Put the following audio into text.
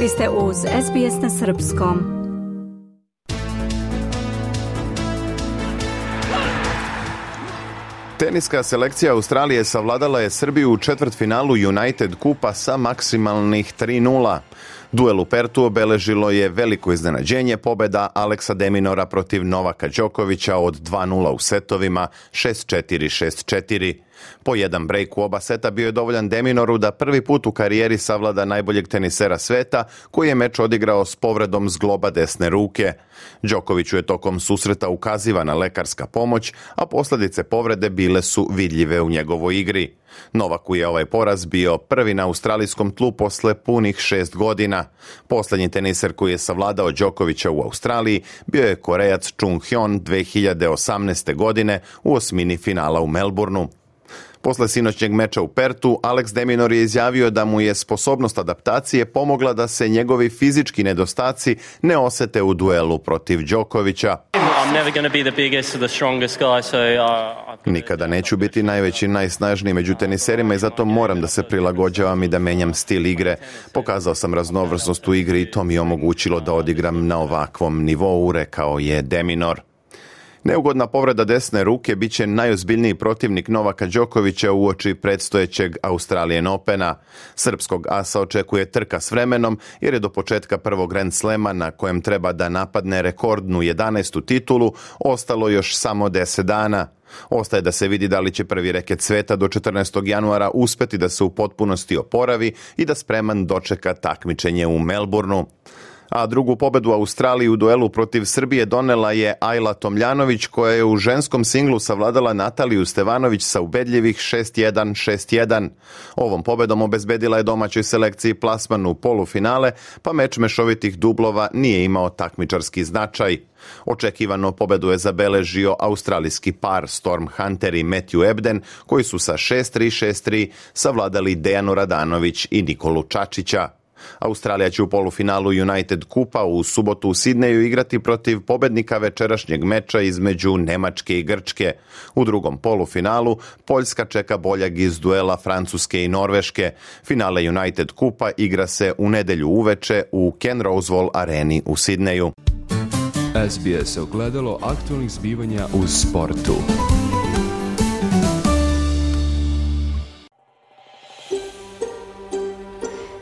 Vi ste uz SBS na Srpskom. Teniska selekcija Australije savladala je Srbiju u četvrtfinalu United Kupa sa maksimalnih 3-0. Duel u Pertu obeležilo je veliko iznenađenje pobjeda Aleksa Deminora protiv Novaka Đokovića od 2-0 u setovima 6-4, 6-4. Po jedan break u oba seta bio je dovoljan Deminoru da prvi put u karijeri savlada najboljeg tenisera sveta koji je meč odigrao s povredom zgloba desne ruke. Đokoviću je tokom susreta ukazivana lekarska pomoć, a posljedice povrede bile su vidljive u njegovoj igri. Novaku je ovaj poraz bio prvi na australijskom tlu posle punih šest godina. Posljednji teniser koji je savladao Đokovića u Australiji bio je Korejac Chung Hyun 2018. godine u osmini finala u Melbourneu. Posle sinoćnjeg meča u Pertu, Alex Deminor je izjavio da mu je sposobnost adaptacije pomogla da se njegovi fizički nedostaci ne osete u duelu protiv Đokovića. Uh, Nikada neću biti najveći, najsnažniji među teniserima i zato moram da se prilagođavam i da menjam stil igre. Pokazao sam raznovrsnost u igri i to mi je omogućilo da odigram na ovakvom nivou, rekao je Deminor. Neugodna povreda desne ruke bit će najozbiljniji protivnik Novaka Đokovića u oči predstojećeg Australijan Opena. Srpskog asa očekuje trka s vremenom jer je do početka prvog Grand Slema na kojem treba da napadne rekordnu 11. titulu ostalo još samo 10 dana. Ostaje da se vidi da li će prvi reket sveta do 14. januara uspeti da se u potpunosti oporavi i da spreman dočeka takmičenje u Melbourneu a drugu pobedu Australiji u duelu protiv Srbije donela je Ajla Tomljanović koja je u ženskom singlu savladala Nataliju Stevanović sa ubedljivih 6-1, 6-1. Ovom pobedom obezbedila je domaćoj selekciji plasman u polufinale, pa meč mešovitih dublova nije imao takmičarski značaj. Očekivano pobedu je zabeležio australijski par Storm Hunter i Matthew Ebden, koji su sa 6-3-6-3 savladali Dejanu Radanović i Nikolu Čačića. Australija će u polufinalu United Kupa u subotu u Sidneju igrati protiv pobednika večerašnjeg meča između Nemačke i Grčke. U drugom polufinalu Poljska čeka Boljeg iz duela Francuske i Norveške. Finale United Kupa igra se u nedelju uveče u Ken Rosewall areni u Sidneju. SBS ogledalo aktualnih zbivanja u sportu.